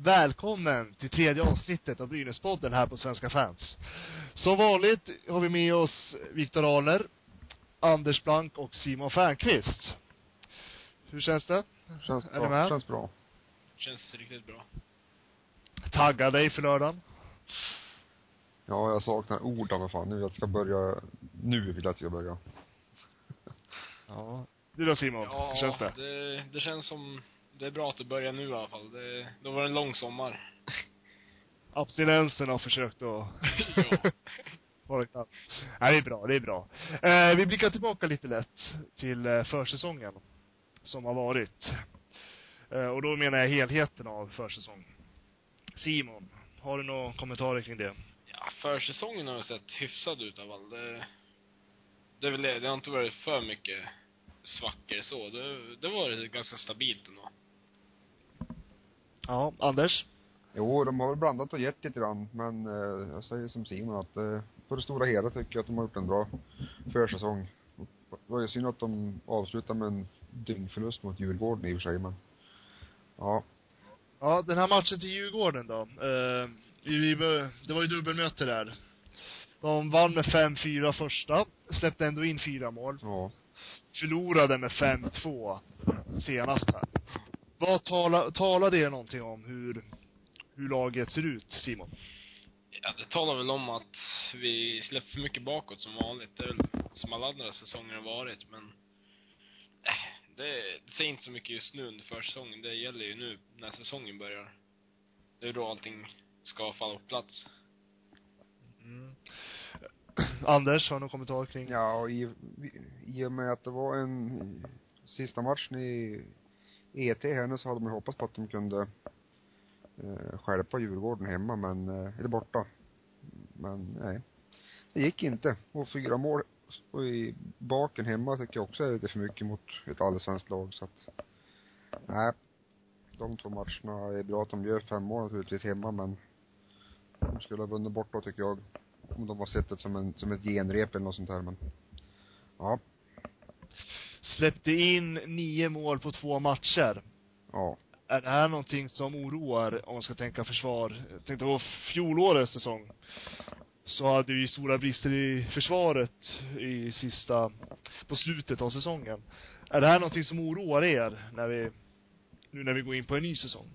Välkommen till tredje avsnittet av Brynäspodden här på Svenska fans. Som vanligt har vi med oss Viktor Arner, Anders Blank och Simon Fernqvist. Hur känns det? Känns Är bra. med? Känns bra. Känns riktigt bra. Taggar dig för lördagen? Ja, jag saknar ord av fan. Nu jag ska börja, nu vill jag att jag ska börja. Ja. Du då Simon? Ja, Hur känns det? det? Det känns som, det är bra att det börjar nu i alla fall. Det, då var det en lång sommar. Abstinensen har försökt att ja. Nej, det är bra, det är bra. Eh, vi blickar tillbaka lite lätt till eh, försäsongen som har varit. Eh, och då menar jag helheten av försäsongen. Simon, har du några kommentarer kring det? ja, försäsongen har sett hyfsad ut av all. Det, det är väl det. Det har inte varit för mycket svackor så. Det, det var ganska stabilt ändå. Ja, Anders? Jo, de har väl blandat och gett lite grann, men eh, jag säger som Simon att eh, på det stora hela tycker jag att de har gjort en bra försäsong. Det var ju synd att de avslutade med en dyngförlust mot Djurgården i och för sig, men ja, Ja, den här matchen till Djurgården då. Eh, vi, det var ju dubbelmöte där. De vann med 5-4 första, släppte ändå in fyra mål. ja. Förlorade med 5-2 senast här. Vad talar, talar det någonting om hur, hur laget ser ut, Simon? Ja, det talar väl om att vi släpper för mycket bakåt som vanligt. Det är väl som alla andra säsonger har varit, men äh, det, det säger inte så mycket just nu under försäsongen. Det gäller ju nu när säsongen börjar. Det är då allting ska falla på plats. Mm. Anders, har du någon kommentar kring? Ja, och i, i och med att det var en sista matchen i ET här nu så hade man ju hoppats på att de kunde eh, skärpa Djurgården hemma, men, eh, eller borta. Men nej. Det gick inte. Och fyra mål och i baken hemma tycker jag också är lite för mycket mot ett allsvenskt lag så att nej. De två matcherna är bra att de gör fem mål naturligtvis hemma men de skulle ha vunnit bort då tycker jag. Om de har sett det som en, som ett genrep eller något sånt här men ja, Släppte in nio mål på två matcher. ja. Är det här någonting som oroar, om man ska tänka försvar? Jag tänkte på fjolårets säsong. Så hade vi stora brister i försvaret i sista, på slutet av säsongen. Är det här någonting som oroar er när vi, nu när vi går in på en ny säsong?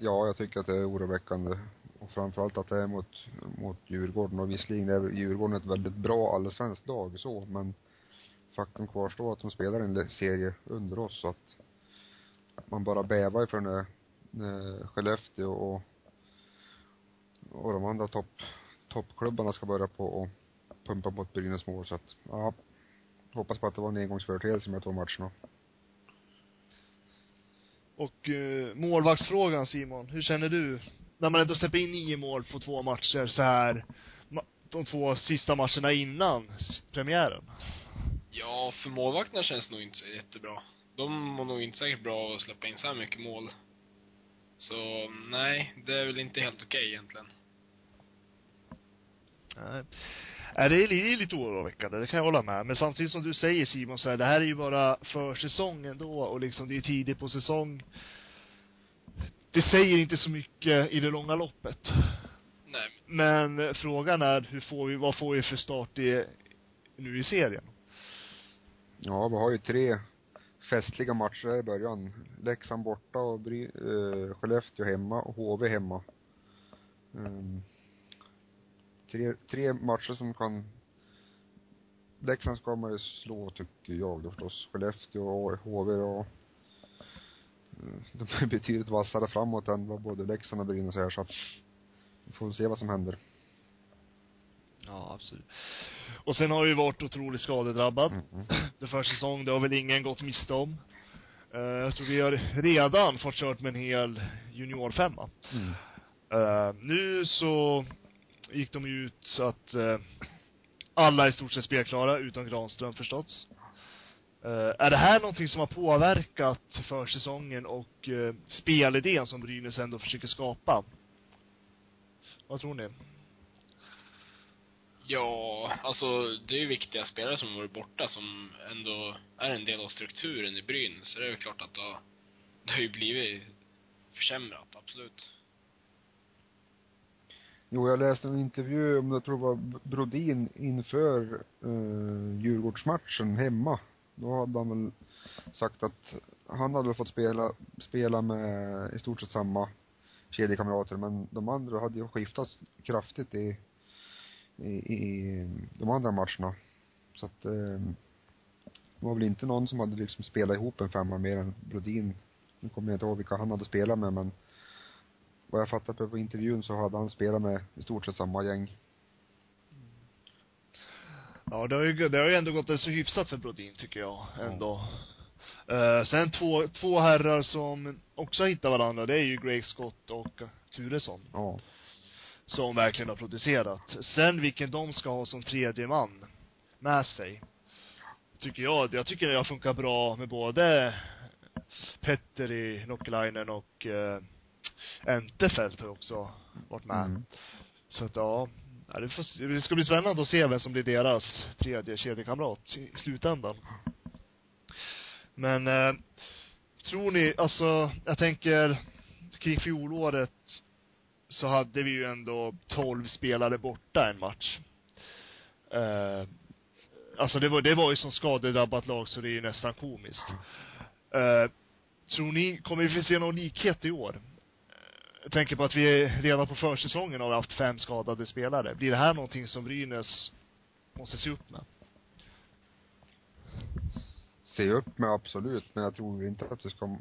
Ja, jag tycker att det är oroväckande. Och framförallt att det är mot, mot Djurgården. Och visserligen är Djurgården ett väldigt bra allsvenskt lag så, men faktum kvarstår att de spelar en serie under oss så att man bara bävar för när, när Skellefteå och, och de andra topp, toppklubbarna ska börja på och pumpa mot Brynäs mål så att, ja. Hoppas på att det var en engångsföreteelse med två matcherna. Och eh, målvaktsfrågan Simon, hur känner du? När man ändå släpper in nio mål på två matcher så här, de två sista matcherna innan premiären. Ja, för målvakterna känns nog inte så jättebra. De mår nog inte säkert bra av att släppa in så här mycket mål. Så, nej, det är väl inte helt okej egentligen. Nej. Nej, det är, det är lite oroväckande, det kan jag hålla med. Men samtidigt som du säger Simon, så här, det här är ju bara försäsongen då och liksom det är tidigt på säsong. Det säger inte så mycket i det långa loppet. Nej, Men frågan är, hur får vi, vad får vi för start i, nu i serien? Ja, vi har ju tre festliga matcher i början. Leksand borta och Bry, eh, Skellefteå hemma och HV hemma. Um, tre, tre matcher som kan Leksand ska man ju slå tycker jag då förstås. Skellefteå och HV och mm, de är betydligt vassare framåt än vad både Leksand och Brynäs är så att vi får väl se vad som händer. Ja, absolut. Och sen har vi varit otroligt skadedrabbad. Mm, mm. Det för säsong, det har väl ingen gått miste om. Eh, jag tror vi har redan fått kört med en hel juniorfemma. Mm. Eh, nu så gick de ju ut så att eh, alla är i stort sett spelklara, utom Granström förstås. Eh, är det här någonting som har påverkat försäsongen och uh, spelidén som Brynäs ändå försöker skapa? Vad tror ni? Ja, alltså det är ju viktiga spelare som varit borta som ändå är en del av strukturen i Brynäs. Så det är väl klart att det har, det har ju blivit försämrat, absolut. Jo, jag läste en intervju om, jag tror det var Brodin inför eh, Djurgårdsmatchen hemma. Då hade han väl sagt att han hade väl fått spela, spela med i stort sett samma kedjekamrater, men de andra hade ju skiftat kraftigt i, i, i de andra matcherna. Så att eh, det var väl inte någon som hade liksom spelat ihop en femma mer än Brodin. Nu kommer jag inte ihåg vilka han hade spelat med, men vad jag fattat på intervjun så hade han spelat med i stort sett samma gäng. Ja, det har ju, det har ju ändå gått så hyfsat för Brodin, tycker jag, ändå. Uh, sen två, två herrar som också har hittat varandra, det är ju Greg Scott och Turesson. Ja. Som verkligen har producerat. Sen vilken de ska ha som tredje man med sig. Tycker jag, jag tycker det har funkat bra med både Petter i Nockelainen och uh, Entefelt har också varit med. Mm. Så att ja, ja det, får, det ska bli spännande att se vem som blir deras tredje kedjekamrat i slutändan. Men, eh, tror ni, alltså, jag tänker, kring fjolåret så hade vi ju ändå tolv spelare borta en match. Eh, alltså det var, det var ju som skadedrabbat lag så det är ju nästan komiskt. Eh, tror ni, kommer vi få se någon likhet i år? Jag tänker på att vi redan på försäsongen har haft fem skadade spelare. Blir det här någonting som Brynäs måste se upp med? Se upp med absolut, men jag tror inte att vi ska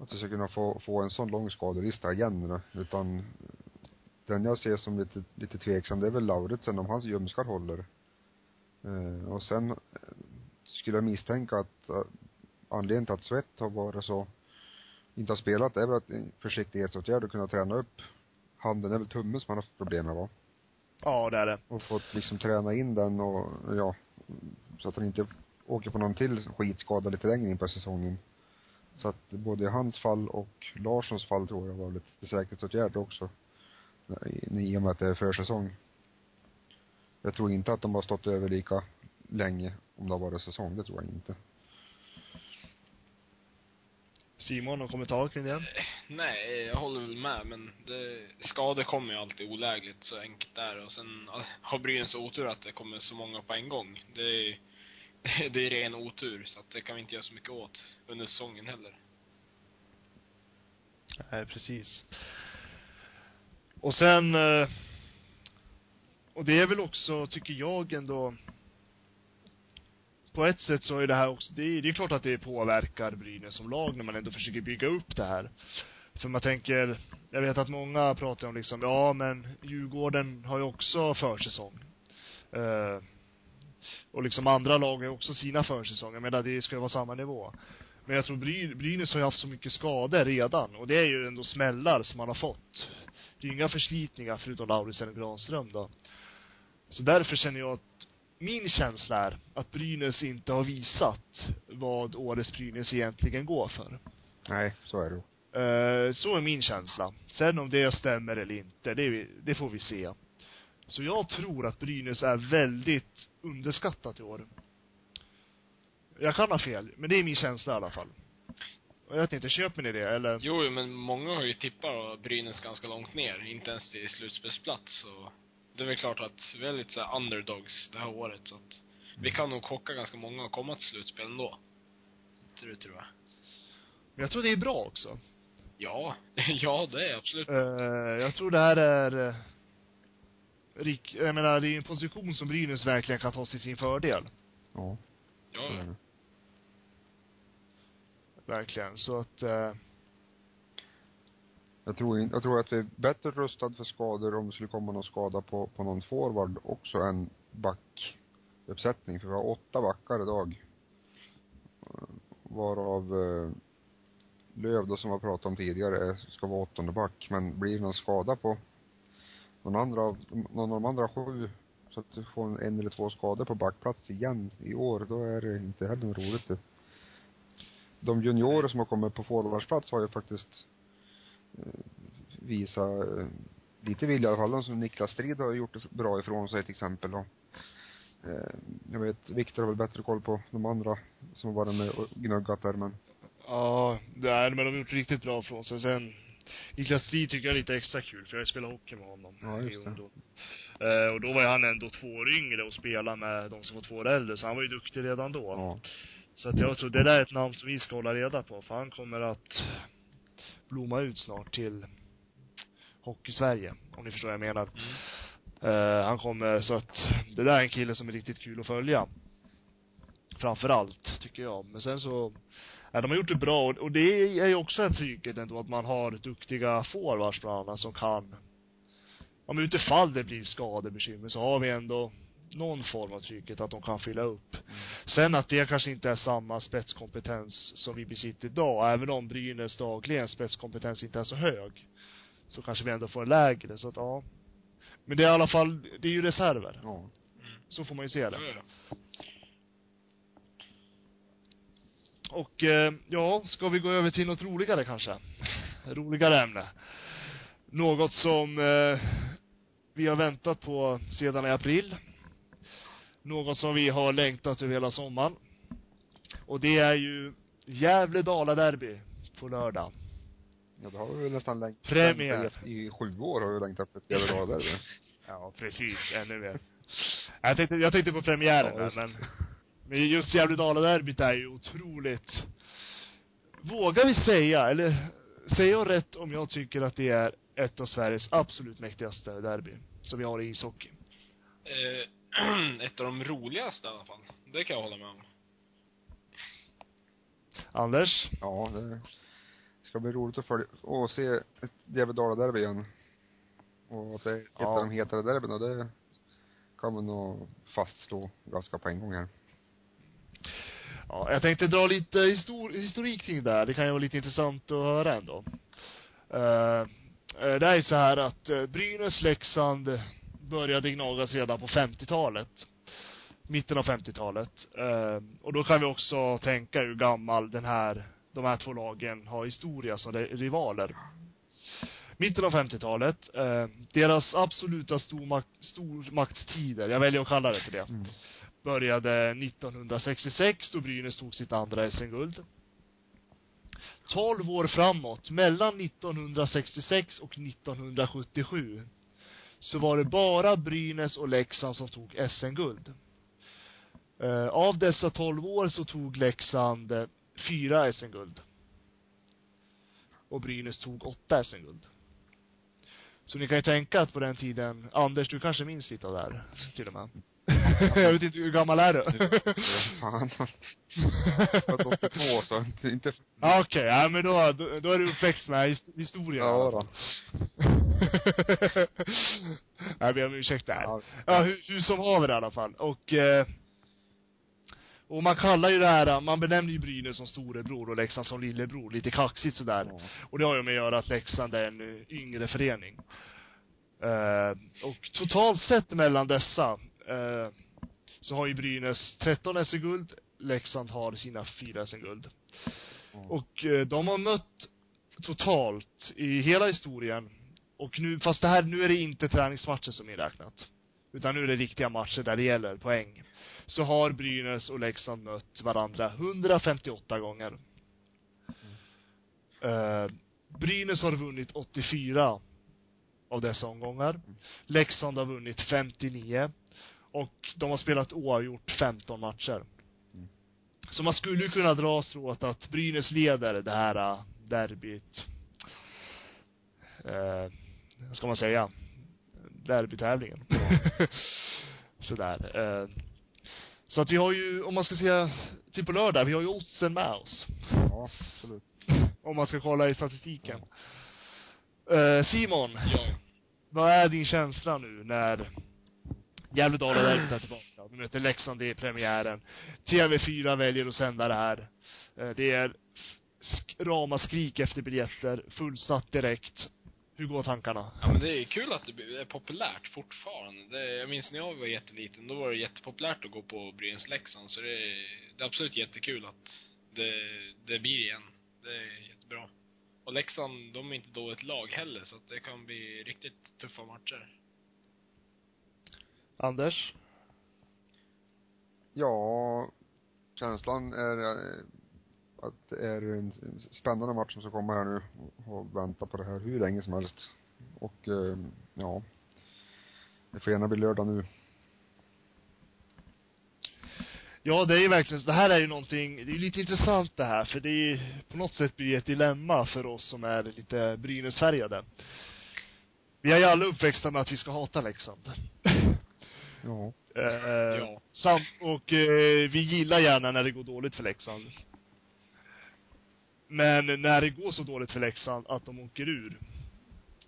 att vi ska kunna få, få en sån lång skadelista igen utan den jag ser som lite, lite tveksam, det är väl Lauritsen om hans ljumskar håller. Eh, och sen eh, skulle jag misstänka att uh, anledningen till att Svett har varit så inte har spelat är väl att en försiktighetsåtgärd att kunna träna upp handen är väl tummen som han har haft problem med va? Ja, det är det. Och fått liksom träna in den och, ja, så att han inte åker på någon till skitskada lite längre in på säsongen. Så att både i hans fall och Larssons fall tror jag var lite säkerhetsåtgärd också. I, och med att det är försäsong. Jag tror inte att de har stått över lika länge om det har varit säsong, det tror jag inte. Simon, någon kommentar kring det? Nej, jag håller väl med, men det, skador kommer ju alltid olägligt, så enkelt är det. Och sen har Brynäs otur att det kommer så många på en gång. Det är, det är ren otur, så att det kan vi inte göra så mycket åt under säsongen heller. Nej, precis. Och sen, eh, och det är väl också, tycker jag ändå, på ett sätt så är det här också, det är, det är klart att det påverkar Brynäs som lag när man ändå försöker bygga upp det här. För man tänker, jag vet att många pratar om liksom, ja men Djurgården har ju också försäsong. Uh, och liksom andra lag har också sina försäsonger, menar det ska ju vara samma nivå. Men jag tror Bry, Brynäs har ju haft så mycket skador redan, och det är ju ändå smällar som man har fått. Det är ju inga förslitningar förutom Lauritsen och Granström då. Så därför känner jag att min känsla är att Brynäs inte har visat vad årets Brynäs egentligen går för. Nej, så är det. Uh, så är min känsla. Sen om det stämmer eller inte, det, det får vi se. Så jag tror att Brynäs är väldigt underskattat i år. Jag kan ha fel, men det är min känsla i alla fall. Jag vet inte, köper ni det eller? Jo, men många har ju tippat Brynäs ganska långt ner, inte ens till slutspelsplats och det är väl klart att vi är lite så underdogs det här året, så att vi kan nog chocka ganska många och komma till slutspel ändå. Det tror jag. Men jag tror det är bra också. Ja, ja det är absolut. Uh, jag tror det här är Rik, jag menar, det är en position som Brynäs verkligen kan ta sig sin fördel. Ja. Ja. Verkligen. Så att, uh, Jag tror, jag tror att vi är bättre rustad för skador om det skulle komma någon skada på, på någon forward också än backuppsättning. För vi har åtta backar idag. Eh, Varav eh, Löv då som vi har pratat om tidigare ska vara åttonde back. Men blir det någon skada på någon andra av, någon av de andra sju så att du får en, en eller två skador på backplats igen i år, då är det inte heller något roligt det. De juniorer som har kommit på forwardsplats har ju faktiskt eh, visat eh, lite vilja i alla fall. De som Niklas Strid har gjort det bra ifrån sig till exempel och eh, jag vet, Viktor har väl bättre koll på de andra som har varit med och gnuggat där men Ja, nej, men de har gjort riktigt bra från sig. Sen, Niklas Strid tycker jag är lite extra kul, för jag spelat hockey med honom Ja, just i det. ungdom. Eh, och då var ju han ändå två år yngre och spelade med de som var två år äldre, så han var ju duktig redan då. Ja. Så att jag tror det där är ett namn som vi ska hålla reda på, för han kommer att blomma ut snart till Hockey-Sverige, om ni förstår vad jag menar. Mm. Eh, han kommer, så att det där är en kille som är riktigt kul att följa. Framför allt, tycker jag. Men sen så, ja, de har gjort det bra och, det är ju också en trygghet ändå att man har duktiga forwards bland annat som kan, om utifall det blir skadebekymmer så har vi ändå någon form av trygghet att de kan fylla upp. Sen att det kanske inte är samma spetskompetens som vi besitter idag, även om Brynäs dagligen spetskompetens inte är så hög, så kanske vi ändå får en lägre, så att ja. Men det är i alla fall, det är ju reserver. Ja. Mm. Så får man ju se det. Ja, ja. Och, eh, ja, ska vi gå över till något roligare kanske? Roligare ämne. Något som eh, vi har väntat på sedan i april. Något som vi har längtat över hela sommaren. Och det är ju Gävle-Dala-derby på lördag. Ja, det har vi väl nästan längtat Premiär. i, sju år har vi längtat efter ett jävla bra derby. Ja, precis. Ännu mer. Jag tänkte, jag tänkte på premiären Ja, där, men men just Gävle-Dala-derbyt är ju otroligt Vågar vi säga, eller säger jag rätt om jag tycker att det är ett av Sveriges absolut mäktigaste derby som vi har i ishockey? Eh, ett av de roligaste i alla fall. Det kan jag hålla med om. Anders? Ja, det ska bli roligt att följa, och se ett Gävle-Dala-derby igen. Och att det är ett Ja. av de hetare derbyna, det kan man nog fastslå ganska på en gång här. Ja, jag tänkte dra lite histor historik kring det här. Det kan ju vara lite intressant att höra ändå. Uh, det är ju så här att eh, Brynäs, Leksand började gnagas redan på 50-talet. Mitten av 50-talet. Uh, och då kan vi också tänka hur gammal den här, de här två lagen har historia som rivaler. Mitten av 50-talet, uh, deras absoluta stormak stormaktstider, jag väljer att kalla det för det Mm började 1966 då Brynäs tog sitt andra SM-guld. 12 år framåt, mellan 1966 och 1977, så var det bara Brynäs och Leksand som tog SM-guld. Eh, av dessa 12 år så tog Leksand eh, fyra SM-guld. Och Brynäs tog åtta SM-guld. Så ni kan ju tänka att på den tiden, Anders du kanske minns lite av det här, till och med. jag vet inte, hur gammal är du? Fan. Jag är 82 så inte, Ja, Okej, ja men då, då, då är du uppväxt med his- historien. Ja då. Jag ber om ursäkt där. Ja, Ja. hur, hur som haver i alla fall. Och, eh, och man kallar ju det här, man benämner ju Brynäs som storebror och Leksand som lillebror, lite kaxigt sådär. Ja. Och det har ju med att göra att Leksand är en eh, yngre förening. Eh, och totalt sett mellan dessa, eh, så har ju Brynäs 13 SM-guld, Leksand har sina fyra SM-guld. Ja. Och eh, de har mött totalt i hela historien, och nu, fast det här, nu är det inte träningsmatcher som är räknat. Utan nu är det riktiga matcher där det gäller poäng. Så har Brynäs och Leksand mött varandra 158 gånger. Eh, Brynäs har vunnit 84 av dessa omgångar. Leksand har vunnit 59. Och de har spelat oavgjort 15 matcher. Mm. Så man skulle ju kunna dra strået att Brynäs leder det här äh, derbyt. Eh, ska man säga? Derbytävlingen. Sådär. Eh, så att vi har ju, om man ska säga, till på lördag, vi har ju oddsen med oss. Ja, absolut. Om man ska kolla i statistiken. Eh, Simon, Ja. vad är din känsla nu när Gävle-Dala derbyt är tillbaka? Vi möter Leksand i premiären. TV4 väljer att sända det här. Eh, Det är sk- ramaskrik efter biljetter, fullsatt direkt. Hur går tankarna? Ja men det är kul att det är populärt fortfarande. Det, jag minns när jag var jätteliten, då var det jättepopulärt att gå på Brynäs Leksand, så det är, det är absolut jättekul att det, det blir igen. Det är jättebra. Och Leksand, de är inte då ett lag heller, så att det kan bli riktigt tuffa matcher. Anders? Ja, känslan är, eh, att det är en spännande match som ska komma här nu och vänta på det här hur länge som helst. Och, eh, ja. Det får gärna bli lördag nu. Ja, det är ju verkligen, det här är ju någonting, det är ju lite intressant det här, för det är ju, på något sätt blir det ett dilemma för oss som är lite Brynäsfärgade. Vi är ju alla uppväxta med att vi ska hata Leksand. Ja. Eh, Ja. Sam, och eh, vi gillar gärna när det går dåligt för Leksand. Men när det går så dåligt för Leksand att de åker ur,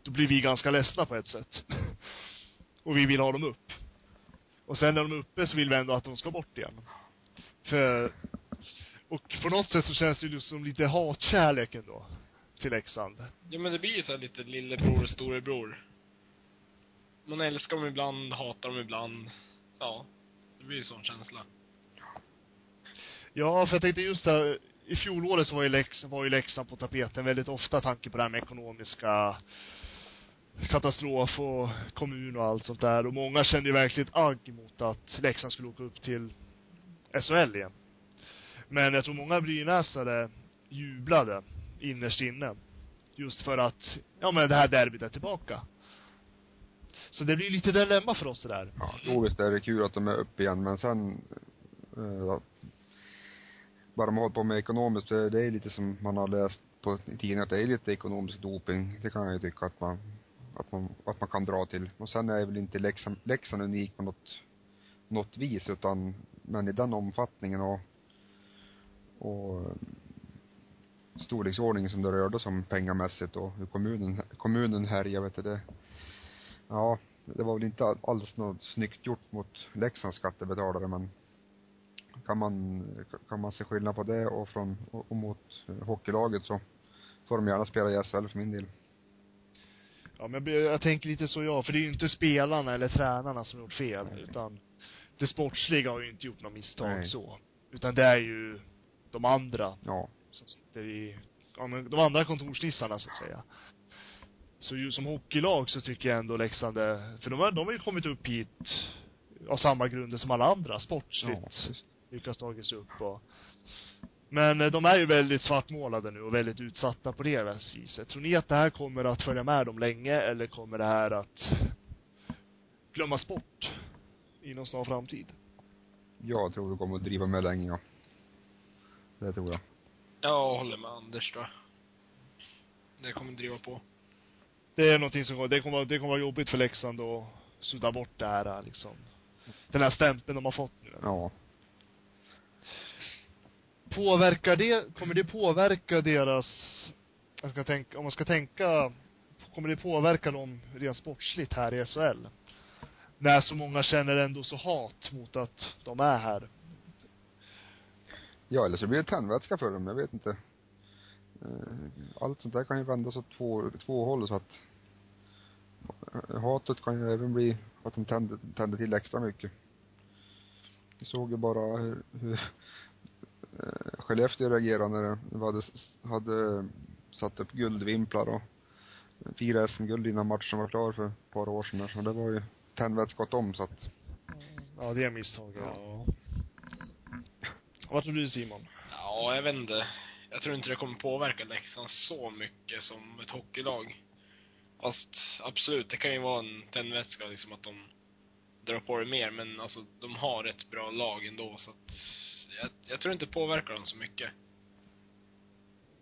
då blir vi ganska ledsna på ett sätt. och vi vill ha dem upp. Och sen när de är uppe så vill vi ändå att de ska bort igen. För, och på något sätt så känns det ju som lite hatkärlek ändå. Till Leksand. Ja men det blir ju så här lite lillebror och storebror. Man älskar dem ibland, hatar dem ibland. Ja. Det blir ju sån känsla. Ja, för jag tänkte just där, i fjolåret så var ju, Lex, var ju Leksand på tapeten väldigt ofta, tanke på det här med ekonomiska katastrof och kommun och allt sånt där. Och många kände ju verkligen ett agg mot att Leksand skulle åka upp till SHL igen. Men jag tror många brynäsare jublade innerst inne. Just för att, ja men det här derbyt är tillbaka. Så det blir lite dilemma för oss det där. Ja, jo visst är det kul att de är uppe igen, men sen, eh, att bara man håller på med ekonomiskt, det det är lite som man har läst på i tidningen, att det är lite ekonomisk doping. Det kan jag ju tycka att man, att man, att man kan dra till. Och sen är väl inte Leksand, Leksand unik på något, något vis, utan, men i den omfattningen och, och storleksordningen som det rörde sig om pengamässigt och hur kommunen, kommunen härjar, vet du det. Ja, det var väl inte alls något snyggt gjort mot Leksands skattebetalare men kan man, kan man se skillnad på det och från, och, mot hockeylaget så får de gärna spela i SHL för min del. Ja, men jag, jag tänker lite så jag, för det är ju inte spelarna eller tränarna som har gjort fel, Nej. utan det sportsliga har ju inte gjort något misstag Nej. så. Utan det är ju de andra Ja. som sitter i, ja, de andra kontorsnissarna så att säga. Så ju som hockeylag så tycker jag ändå Leksand är, för de har, de har ju kommit upp hit av samma grunder som alla andra, Ja, sportsligt. just. Lyckats tagit sig upp och men eh, de är ju väldigt svartmålade nu och väldigt utsatta på det viset. Tror ni att det här kommer att följa med dem länge eller kommer det här att glömmas bort inom snar framtid? Jag tror det kommer att driva med länge, ja. Det tror jag. Jag håller med Anders då. Det kommer driva på. Det är någonting som, det kommer, det kommer vara jobbigt för Leksand att sudda bort det här liksom. Den här stämpeln de har fått nu. Ja. Påverkar det, kommer det påverka deras, jag ska tänka, om man ska tänka, kommer det påverka dem rent sportsligt här i SHL? När så många känner ändå så hat mot att de är här. Ja, eller så blir det tändvätska för dem, jag vet inte. Eh, Allt sånt där kan ju vändas åt två, två håll så att hatet kan ju även bli att de tänder, tänder till extra mycket. Jag såg ju bara hur, hur eh, Skellefteå reagerade när de hade, hade satt upp guldvimplar och fyra SM-guld innan matchen var klar för ett par år sedan där. Så det var ju tändvätska åt dem så att, Ja, det är misstag, ja. Vad tror du Simon? Ja, jag vet inte. Jag tror inte det kommer påverka Leksand så mycket som ett hockeylag. Fast absolut, det kan ju vara en tändvätska liksom att de drar på det mer, men alltså de har ett bra lag ändå så att jag, jag tror inte det påverkar dem så mycket.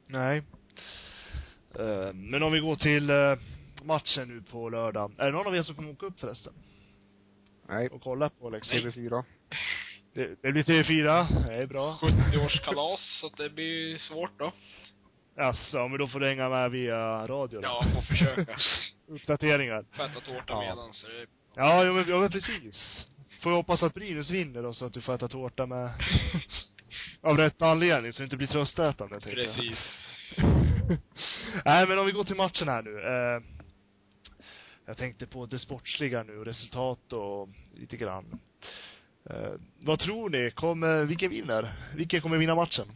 Nej. Eh, men om vi går till eh, matchen nu på lördag. Är det någon av er som kommer åka upp förresten? nej, Och kolla på Leksand? TV4. Det, det blir TV4, det är bra. 70-årskalas, så att det blir svårt då. Jaså, men då får du hänga med via radio då. Ja, får försöka. Uppdateringar. Få äta tårta Ja. medan, så det Ja, ja men, ja, men precis. Får jag hoppas att Brynäs vinner då, så att du får äta tårta med... Av rätt anledning, så det inte blir tröstätande, tänker jag. Precis. Nej, men om vi går till matchen här nu. Eh, jag tänkte på det sportsliga nu, resultat och lite grann. Eh, vad tror ni? Kommer, vilken vinner? Vilken kommer vinna matchen?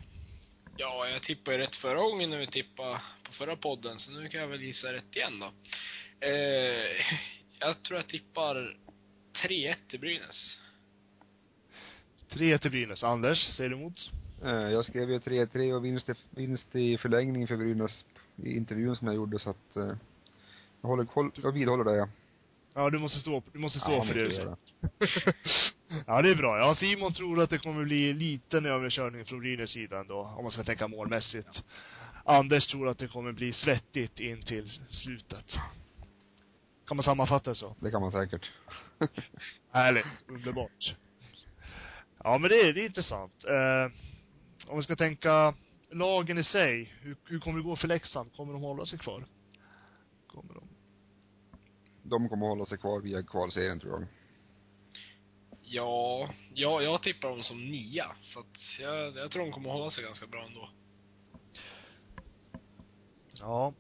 Ja, jag tippade rätt förra gången när vi tippade på förra podden, så nu kan jag väl gissa rätt igen då. Eh, jag tror jag tippar 3-1 till Brynäs. 3 till Brynäs. Anders, säger du emot? Eh, Jag skrev ju 3-3 och vinst i, vinst i förlängning för Brynäs i intervjun som jag gjorde så att eh, jag håller koll, jag vidhåller det. Ja, du måste stå, du måste stå Ja, för det du måste säger. göra. ja, det är bra. Ja, Simon tror att det kommer bli liten överkörning från Brynäs sida ändå, om man ska tänka målmässigt. Anders tror att det kommer bli svettigt in till slutet. Kan man sammanfatta det så? Det kan man säkert. Härligt. Underbart. Ja, men det är, det är intressant. Eh, om vi ska tänka lagen i sig, hur, hur kommer det gå för Leksand? Kommer de hålla sig kvar? Kommer de? De kommer att hålla sig kvar via kvalserien tror jag. Ja, jag, jag tippar dem som nia. Så att jag, jag tror de kommer hålla sig ganska bra ändå. Ja.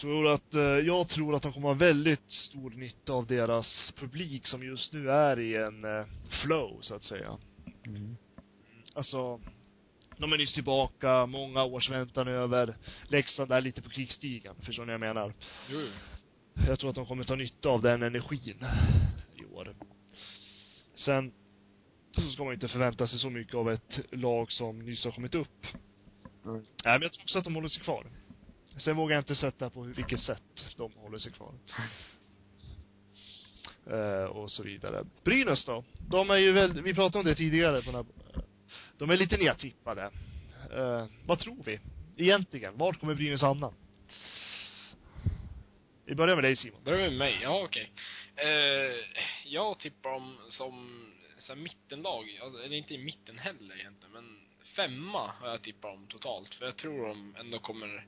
Tror att, eh, jag tror att de kommer ha väldigt stor nytta av deras publik som just nu är i en eh, flow, så att säga. Mm. Alltså, de är nyss tillbaka, många års väntan över. Leksand är lite på krigsstigen, förstår ni vad jag menar? Jo. Jag tror att de kommer ta nytta av den energin i år. Sen så ska man inte förvänta sig så mycket av ett lag som nyss har kommit upp. Nej. Nej, men jag tror också att de håller sig kvar. Sen vågar jag inte sätta på hur, vilket sätt de håller sig kvar. Eh, och så vidare. Brynäs då? De är ju väl, vi pratade om det tidigare på den här, de är lite nedtippade. Eh, vad tror vi? Egentligen, vart kommer Brynäs hamna? Vi börjar med dig Simon. Börjar med mig? Ja, okej. Eh, jag tippar dem som så här, mittenlag. Alltså, eller inte i mitten heller egentligen, men femma har jag tippat dem totalt. För jag tror de ändå kommer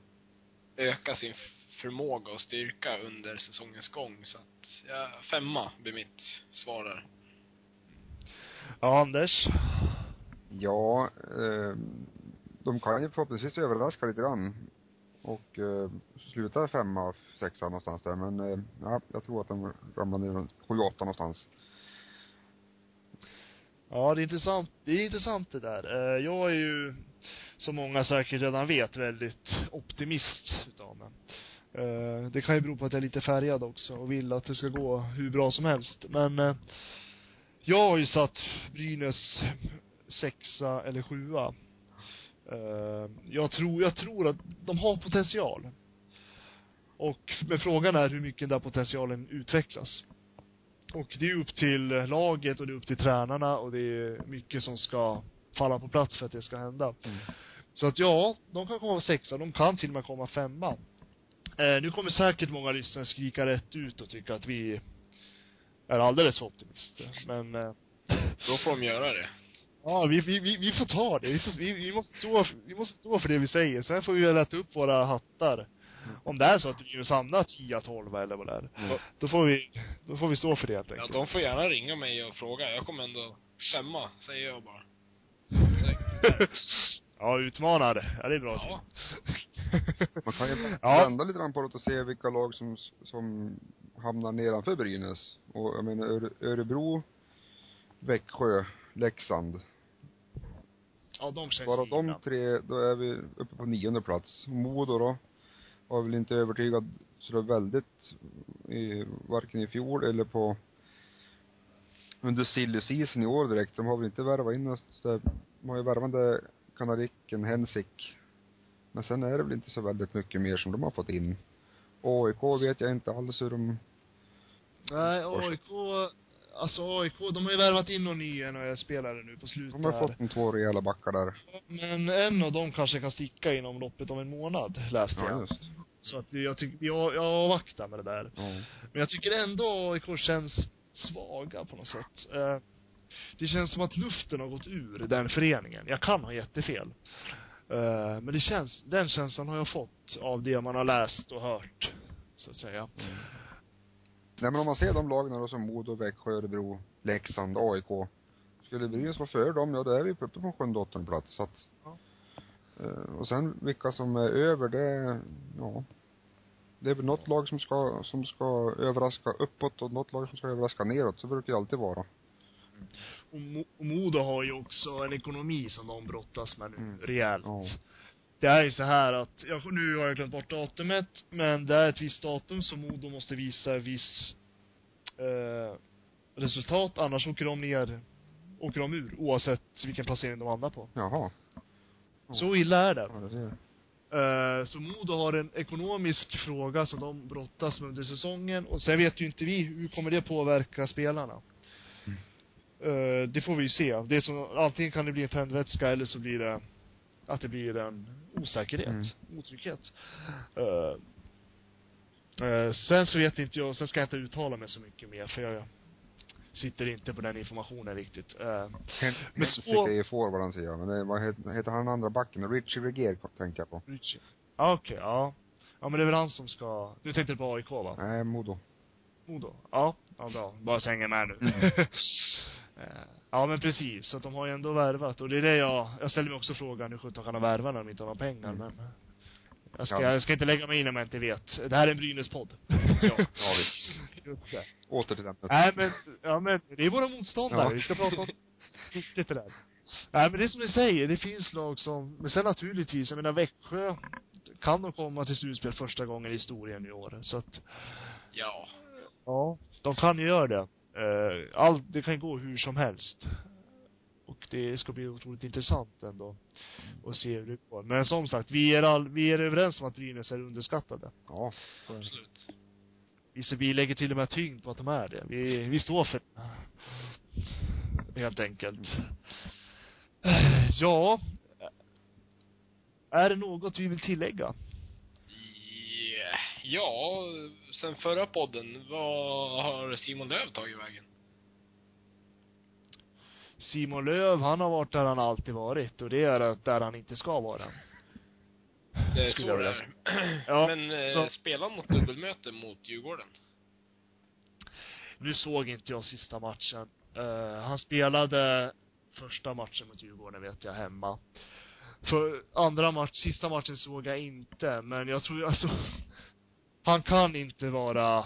öka sin förmåga och styrka under säsongens gång. Så att, ja, femma blir mitt svar där. Ja, Anders? Ja, eh, de kan ju förhoppningsvis överraska lite grann. Och eh, sluta femma, sexa någonstans där. Men eh, ja, jag tror att de ramlar ner runt sju, åtta någonstans. Ja, det är intressant. Det är intressant det där. Eh, Jag är ju, som många säkert redan vet, väldigt optimist utav mig. Eh, Det kan ju bero på att jag är lite färgad också och vill att det ska gå hur bra som helst. Men eh, jag har ju satt Brynäs sexa eller sjua. Eh, Jag tror, jag tror att de har potential. Och, men frågan är hur mycket den där potentialen utvecklas. Och det är upp till laget och det är upp till tränarna och det är mycket som ska falla på plats för att det ska hända. Mm. Så att ja, de kan komma sexa, de kan till och med komma femma. Eh, nu kommer säkert många lyssnare skrika rätt ut och tycka att vi är alldeles för optimister. Men eh, Då får de göra det. ja, vi, vi, vi, vi får ta det. Vi, får, vi, vi, måste stå, vi måste stå för det vi säger. Sen får vi väl äta upp våra hattar. Om det är så att Brynäs hamnar 10 12 eller vad det är. Mm. Då får vi, då får vi stå för det helt Ja, enkelt. de får gärna ringa mig och fråga. Jag kommer ändå femma, säger jag bara. ja, utmanare. Ja, det är bra. Ja. Man kan ju Ja. vända lite grann på det och se vilka lag som, som hamnar nedanför Brynäs. Och jag menar Öre, Örebro, Växjö, Leksand. Ja, de känns Bara de tre, då är vi uppe på nionde plats. Modo då, var väl inte övertygad så det är väldigt, i, varken i fjol eller på under silly season i år direkt. De har väl inte värvat in där, de har ju värvande kanadicken Hensik. Men sen är det väl inte så väldigt mycket mer som de har fått in. AIK vet jag inte alls hur de, Nej, AIK, alltså AIK, de har ju värvat in någon ny NHL-spelare nu på slutet de har här. fått en två rejäla backar där. Men en av dem kanske kan sticka inom loppet av en månad, läste Ja, jag. just. Så att jag tycker, jag, jag avvaktar med det där. Ja. Men jag tycker ändå AIK känns svaga på något sätt. Det känns som att luften har gått ur den föreningen. Jag kan ha jättefel. Eh, men det känns, den känslan har jag fått av det man har läst och hört, så att säga. Nej men om man ser de lagen då som Modo, Växjö, Örebro, Leksand, AIK. Skulle Brynäs vara före dem, ja då är vi uppe på sjunde, åttonde plats. Så att, Ja. eh, och sen vilka som är över, det, ja. Det är väl något lag som ska, som ska överraska uppåt och något lag som ska överraska neråt. Så brukar det alltid vara. Och, Mo- och Modo har ju också en ekonomi som de brottas med nu, Mm. rejält. Ja. Det är ju så här att, jag, nu har jag glömt bort datumet, men det är ett visst datum som Modo måste visa viss eh, resultat, annars åker de ner, åker de ur, oavsett vilken placering de hamnar på. Jaha. Så illa är det. Ja, det ser. Eh, så Modo har en ekonomisk fråga som de brottas med under säsongen och sen vet ju inte vi hur kommer det påverka spelarna. Eh, det får vi ju se. Det är som, antingen kan det bli en tändvätska eller så blir det att det blir en osäkerhet, Mm. otrygghet. Eh, eh, sen så vet inte jag, sen ska jag inte uttala mig så mycket mer för jag sitter inte på den informationen riktigt. Hen- Men Hensvik så- är ju forward ser jag, men det, vad heter, heter han andra backen? Richie Reger tänker jag på. Richie. Ja, okej, ja. Ja men det är väl han som ska, du tänkte på AIK va? Nej, Modo. Modo? Ja, ja bra. Bara så hänger med nu. Mm. Eh, ja men precis, så att de har ju ändå värvat och det är det jag, jag ställer mig också frågan hur sjutton kan de värva när de inte har några pengar Mm. men jag ska, Ja. jag ska inte lägga mig in om jag inte vet. Det här är en Brynäs-podd. Ja, ja visst. Åter till den. Nej men, ja men, det är våra motståndare. Ja. Vi ska prata om viktigt det där. Nej men det är som ni säger, det finns lag som, men sen naturligtvis, jag menar Växjö kan de komma till slutspel första gången i historien i år. Så att, Ja. ja, de kan ju göra det. Eh, allt, det kan gå hur som helst. Och det ska bli otroligt intressant ändå. Att se hur det går. Men som sagt, vi är all, vi är överens om att Brynäs är underskattade. Ja. Absolut. Vi, så vi lägger till och med tyngd på att de är det. Vi, vi står för det. Helt enkelt. Eh, Ja. Är det något vi vill tillägga? Ja, sen förra podden, vad har Simon Löv tagit vägen? Simon Löv, han har varit där han alltid varit och det är där han inte ska vara. Det är Skulle så jag det är. Ja, Men eh, så- spelar något dubbelmöte mot Djurgården? Nu såg inte jag sista matchen. Eh, han spelade första matchen mot Djurgården vet jag hemma. För andra match, sista matchen såg jag inte, men jag tror alltså han kan inte vara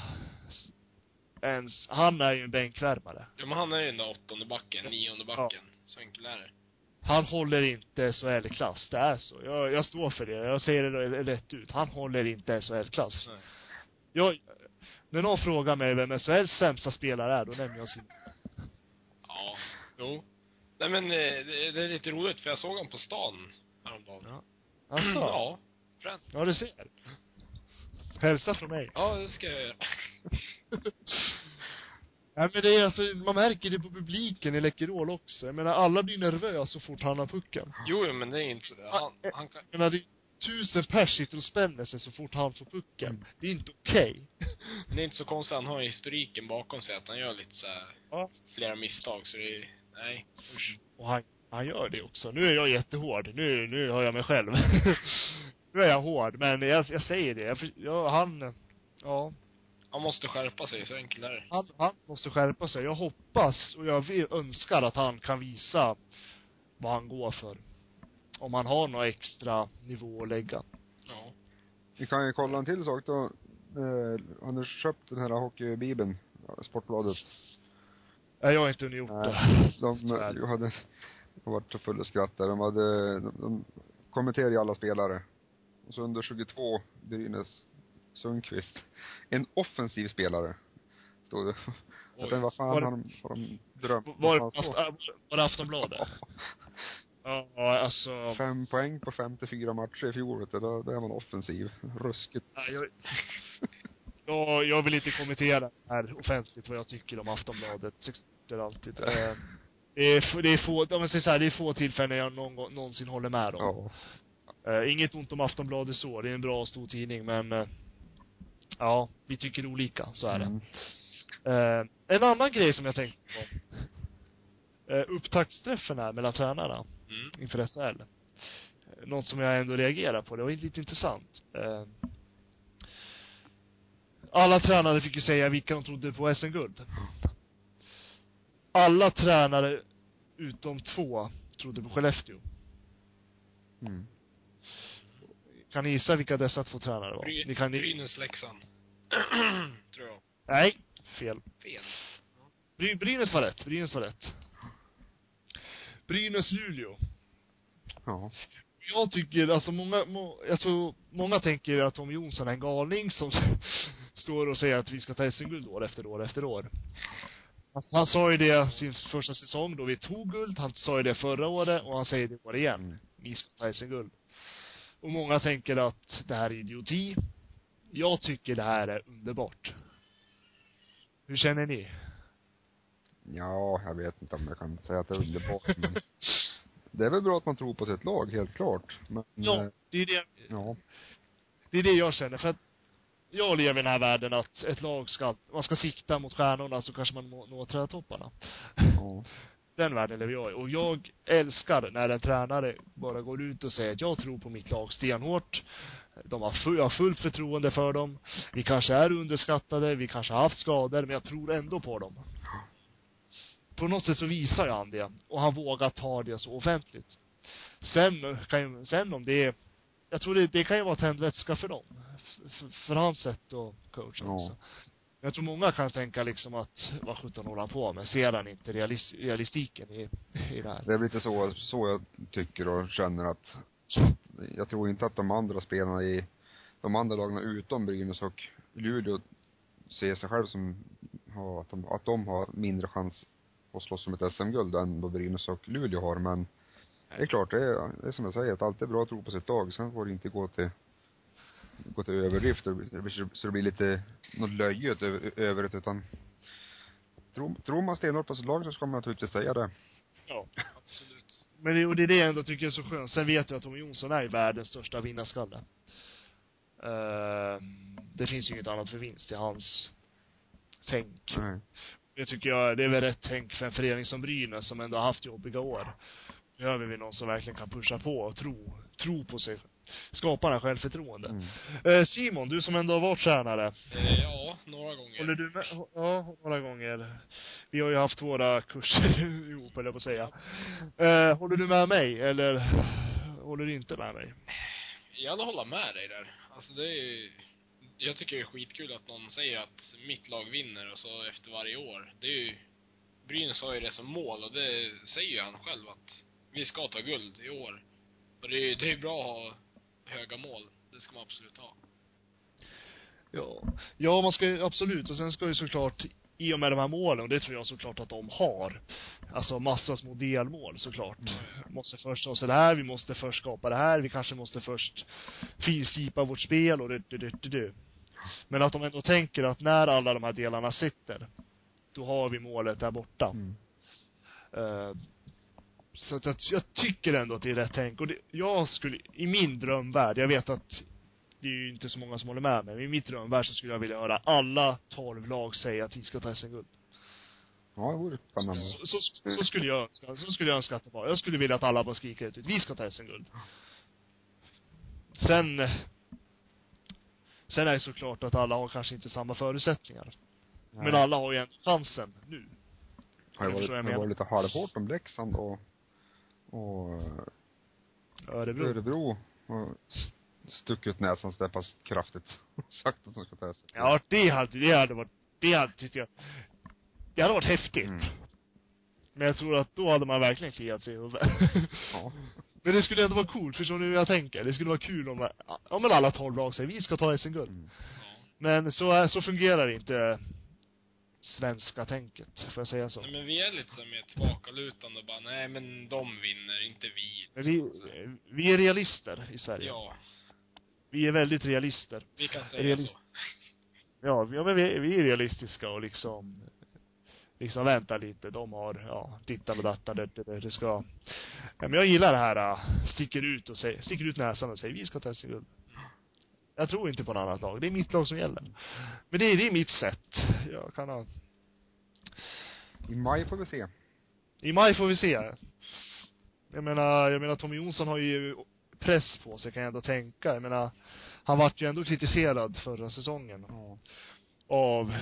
ens, han är ju en bänkvärmare. Ja, men han är ju den där åttonde backen, nionde backen. Så enkelt är det. Han håller inte SHL-klass, det är så. Jag, jag står för det, jag säger det rätt ut. Han håller inte SHL-klass. Nej. Jag, när någon frågar mig vem SHLs sämsta spelare är, då nämner jag sin Ja, jo. Nej men eh, det, det är lite roligt för jag såg honom på stan häromdagen. Ja. Alltså, ja. Ja. Fränt. ja, du ser. Hälsa från mig. Ja, det ska jag göra. Nej men det är alltså, man märker det på publiken i Läkerol också. Jag menar, alla blir nervösa så fort han har pucken. Jo, men det är inte. Han, han kan, Jag menar, det är tusen pers sitter och spänner sig så fort han får pucken. Mm. Det är inte okej. det är inte så konstigt, han har historiken bakom sig att han gör lite så här, Ja. flera misstag så det är, nej, usch. Och han, han gör det också. Nu är jag jättehård. Nu, nu hör jag mig själv. nu är jag hård, men jag, jag säger det. Jag, för- ja, han, ja, Han måste skärpa sig, så enkelt är det. han, han måste skärpa sig. Jag hoppas och jag vill, önskar att han kan visa vad han går för. Om han har några extra nivå att lägga. Ja. Vi kan ju kolla en till sak då. Eh, har du köpt den här hockeybibeln? Ja, Sportbladet. Nej, jag har inte hunnit gjort Nej. det. De, jag hade, jag varit så full i skratt där. De hade, de, de kommenterade ju alla spelare. Och så under 22, Brynäs Sundqvist. En offensiv spelare. Stod det. Jag tänkte, vad fan Var har de, har de drömt? Var var det Aftonbladet? Ja, alltså. Fem poäng på 54 matcher i fjol, vet du. Då, då är man offensiv. Ruskigt. Nej, jag, jag, jag vill inte kommentera det här offentligt vad jag tycker om Aftonbladet. Det är alltid. Eh, Det är, det är få, om jag säger så här, det är få tillfällen jag någon, någonsin håller med dem. Ja. Eh, inget ont om Aftonbladet så, det är en bra och stor tidning men eh, Ja, vi tycker olika, så är det. Mm. Eh, en annan grej som jag tänkte på. Eh, upptaktsträffen här mellan tränarna Mm. inför SHL. Något som jag ändå reagerar på, det var lite intressant. Eh, alla tränare fick ju säga vilka de trodde på SM-guld. Alla tränare utom två trodde på Skellefteå. Mm. Kan ni gissa vilka dessa två tränare var? Bry, Ni kan ni... Brynäs Leksand. Tror jag. Nej, fel. Fel. Bry, Brynäs var rätt. Brynäs var rätt. Brynäs-Luleå. Ja. Jag tycker, alltså många, må, jag tror, många tänker att Tom Jonsson är en galning som står och säger att vi ska ta SM-guld år efter år efter år. Alltså, han sa ju det sin första säsong då vi tog guld, han sa ju det förra året och han säger det i år igen. Vi ska ta SM-guld. Och många tänker att det här är idioti. Jag tycker det här är underbart. Hur känner ni? Ja, jag vet inte om jag kan säga att det är underbart, men det är väl bra att man tror på sitt lag, helt klart. Men, Ja, eh, det är det, ja. det är det jag känner. För att jag lever i den här världen att ett lag ska, man ska sikta mot stjärnorna så kanske man når, når trädtopparna. ja. Den världen lever jag i. Och jag älskar när en tränare bara går ut och säger att jag tror på mitt lag stenhårt. De har full, jag har fullt förtroende för dem. Vi kanske är underskattade, vi kanske har haft skador, men jag tror ändå på dem. På något sätt så visar han det. Och han vågar ta det så offentligt. Sen kan ju, sen om det är, jag tror det, det kan ju vara tändvätska för dem. För, för hans sätt att coacha Ja. Jag tror många kan tänka liksom att, vad sjutton håller han på med? Ser han inte realis, realistiken i, i det här? Det är väl lite så, så jag tycker och känner att jag tror inte att de andra spelarna i de andra lagen utom Brynäs och Luleå ser sig själv som ja, att de, att de har mindre chans att slåss om ett SM-guld än vad Brynäs och Luleå har, men det är klart, det är, det är som jag säger, att allt är bra att tro på sitt lag. Sen får det inte gå till, gå till överdrift, så det blir- så det blir lite, något löjligt över, det, utan tror, tror man stenhårt på sitt lag så ska man naturligtvis säga det. Ja. Absolut. Men det, och det är det jag ändå tycker är så skönt. Sen vet jag att Tommy Jonsson är världens största vinnarskalle. Uh, det finns ju inget annat för vinst i hans tänk. Nej. Det tycker jag, det är väl rätt tänk för en förening som Brynäs som ändå har haft jobbiga år. Behöver vi någon som verkligen kan pusha på och tro, tro på sig. Skapa det här självförtroende. Mm. Eh, Simon, du som ändå har varit tränare. Eh, ja, några gånger. Håller du med? Ja, några gånger. Vi har ju haft våra kurser ihop, jag på att säga. Eh, håller du med mig, eller håller du inte med mig? Jag hålla med dig där. Alltså det är ju, jag tycker det är skitkul att någon säger att mitt lag vinner och så efter varje år. Det är ju, Brynäs har ju det som mål och det säger ju han själv att vi ska ta guld i år. Och det är det är bra att ha höga mål. Det ska man absolut ha. Ja. Ja, man ska ju, absolut. Och sen ska ju såklart, i och med de här målen, och det tror jag såklart att de har, alltså massa små delmål såklart. Måste först ha så här, vi måste först skapa det här, vi kanske måste först finslipa vårt spel och det, det, det, det, det. Men att de ändå tänker att när alla de här delarna sitter, då har vi målet där borta. Mm. Eh, så att jag, jag tycker ändå att det är rätt tänk. Och det, jag skulle, i min drömvärld, jag vet att det är ju inte så många som håller med mig, men i mitt drömvärld så skulle jag vilja höra alla tolv lag säga att vi ska ta SM-guld. Ja, det vore spännande. Så, så, så skulle jag önska, så skulle jag önska att det var. Jag skulle vilja att alla bara skriker ut, vi ska ta SM-guld. Sen, sen är det såklart att alla har kanske inte samma förutsättningar. Men alla har ju ändå chansen nu. har jag varit, jag har varit lite halvhårt om Leksand och, och Örebro. Örebro och stuckit näsan så där pass kraftigt. Sagt att de ska ta sig. Ja, det hade, det hade varit, det hade, tyckte jag, det hade varit häftigt. Mm. Men jag tror att då hade man verkligen kliat sig i huvudet. Ja. Men det skulle ändå vara coolt, förstår ni hur jag tänker? Det skulle vara kul om, ja men alla tolv lag säger vi ska ta SM-guld. Mm. Men så, så fungerar inte svenska tänket, får jag säga så. Nej, men vi är lite så mer tillbakalutande och bara, nej men de vinner, inte vi. Men vi, vi är realister i Sverige. Ja, Vi är väldigt realister. vi kan säga Realist- så. Ja, men vi, vi är realistiska och liksom liksom vänta lite, de har, ja, dittan och dattan, det, det, det, ska ja, men jag gillar det här, äh, sticker ut och säger, sticker ut näsan och säger vi ska ta SM-guld. Jag tror inte på något annat lag, det är mitt lag som gäller. Men det, är- det är mitt sätt. Jag kan ha, I maj får vi se. i maj får vi se. Jag menar, jag menar Tommy Jonsson har ju press på sig kan jag ändå tänka. Jag menar, han vart ju ändå kritiserad förra säsongen. Ja. av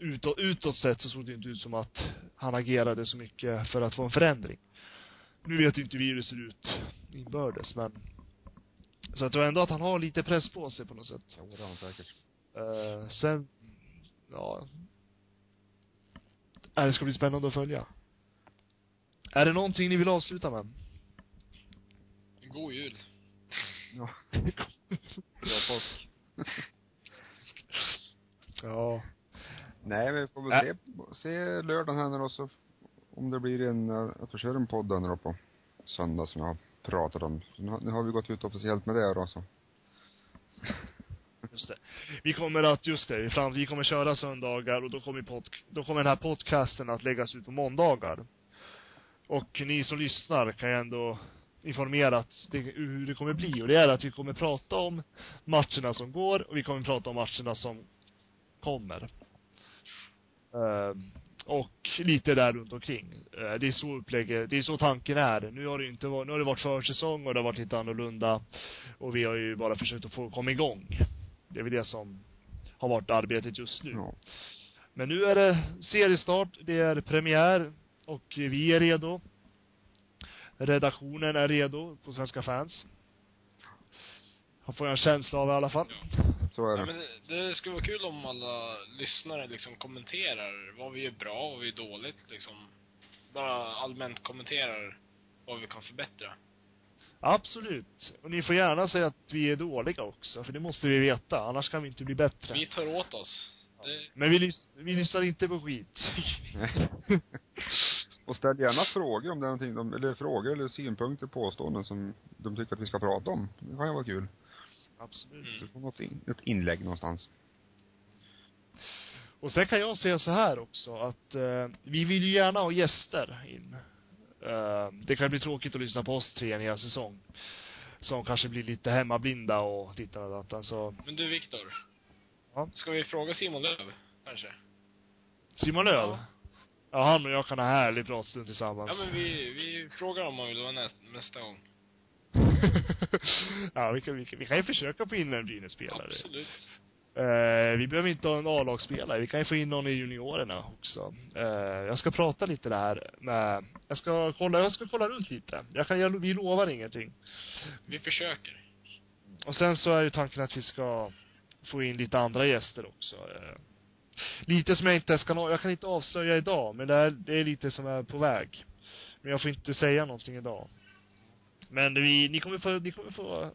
utåt, utåt sett så såg det inte ut som att han agerade så mycket för att få en förändring. Nu vet ju inte vi hur det ser ut inbördes, men så jag tror ändå att han har lite press på sig på något sätt. Jo, det har han säkert. Uh, sen, ja. Äh, det ska bli spännande att följa. Är det någonting ni vill avsluta med? God jul. Ja. Bra påsk. ja. Nej, vi får Äh. väl se, se lördagen här nu då så, om det blir en, att vi kör en podd nu då på söndag som jag har pratat om. Nu har, nu har vi gått ut officiellt med det då så. Just det. Vi kommer att, just det, fram, vi kommer köra söndagar och då kommer, pod, då kommer den här podcasten att läggas ut på måndagar. Och ni som lyssnar kan ju ändå informera att det, hur det kommer bli. Och det är att vi kommer prata om matcherna som går och vi kommer prata om matcherna som kommer. Ehm, och lite där runt omkring. Eh, det är så upplägget, det är så tanken är. Nu har det inte varit, nu har det varit försäsong och det har varit lite annorlunda. Och vi har ju bara försökt att få komma igång. Det är väl det som har varit arbetet just nu. Ja. Men nu är det seriestart, det är premiär och vi är redo. Redaktionen är redo på Svenska fans. Har får jag en känsla av i alla fall. Så är Ja, det. men det, det skulle vara kul om alla lyssnare liksom kommenterar vad vi gör bra och vad vi är dåligt liksom. Bara allmänt kommenterar vad vi kan förbättra. Absolut. Och ni får gärna säga att vi är dåliga också, för det måste vi veta. Annars kan vi inte bli bättre. Vi tar åt oss. Det, Men vi, lys- vi lyssnar inte på skit. Och ställ gärna frågor om det är någonting, de, eller frågor eller synpunkter, påståenden som de tycker att vi ska prata om. Det kan ju vara kul. Absolut. Mm. Så får något in, ett inlägg någonstans. Och sen kan jag säga så här också att eh, vi vill ju gärna ha gäster in. Eh, det kan bli tråkigt att lyssna på oss tre en hel säsong. Som kanske blir lite hemmablinda och dittan och datan. Så men du Viktor. Ja. Ska vi fråga Simon Löv, kanske? Simon Löv. Ja. Ja, han och jag kan ha härlig pratstund tillsammans. Ja men vi, vi frågar om han vill vara näst, nästa gång. ja, vi kan, vi, kan, vi kan ju försöka få in en Brynäs-spelare. Absolut. Eh, vi behöver inte ha en A-lagsspelare. Vi kan ju få in någon i juniorerna också. Eh, jag ska prata lite där med, jag ska kolla, jag ska kolla runt lite. Jag kan, jag, vi lovar ingenting. Vi försöker. Och sen så är ju tanken att vi ska få in lite andra gäster också. Eh, lite som jag inte ska jag kan inte avslöja idag, men det är, det är lite som är på väg. Men jag får inte säga någonting idag. Men vi, ni kommer få, ni kommer få, eh,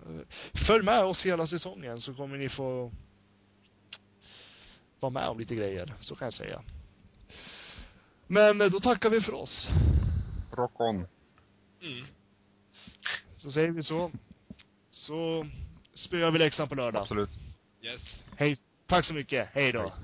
följ med oss hela säsongen så kommer ni få vara med om lite grejer, så kan jag säga. Men eh, då tackar vi för oss. Rock on. Mm. Så säger vi så. Så spöar vi Leksand på lördag. Absolut. Yes. Hej. Tack så mycket. Hej då. Hej.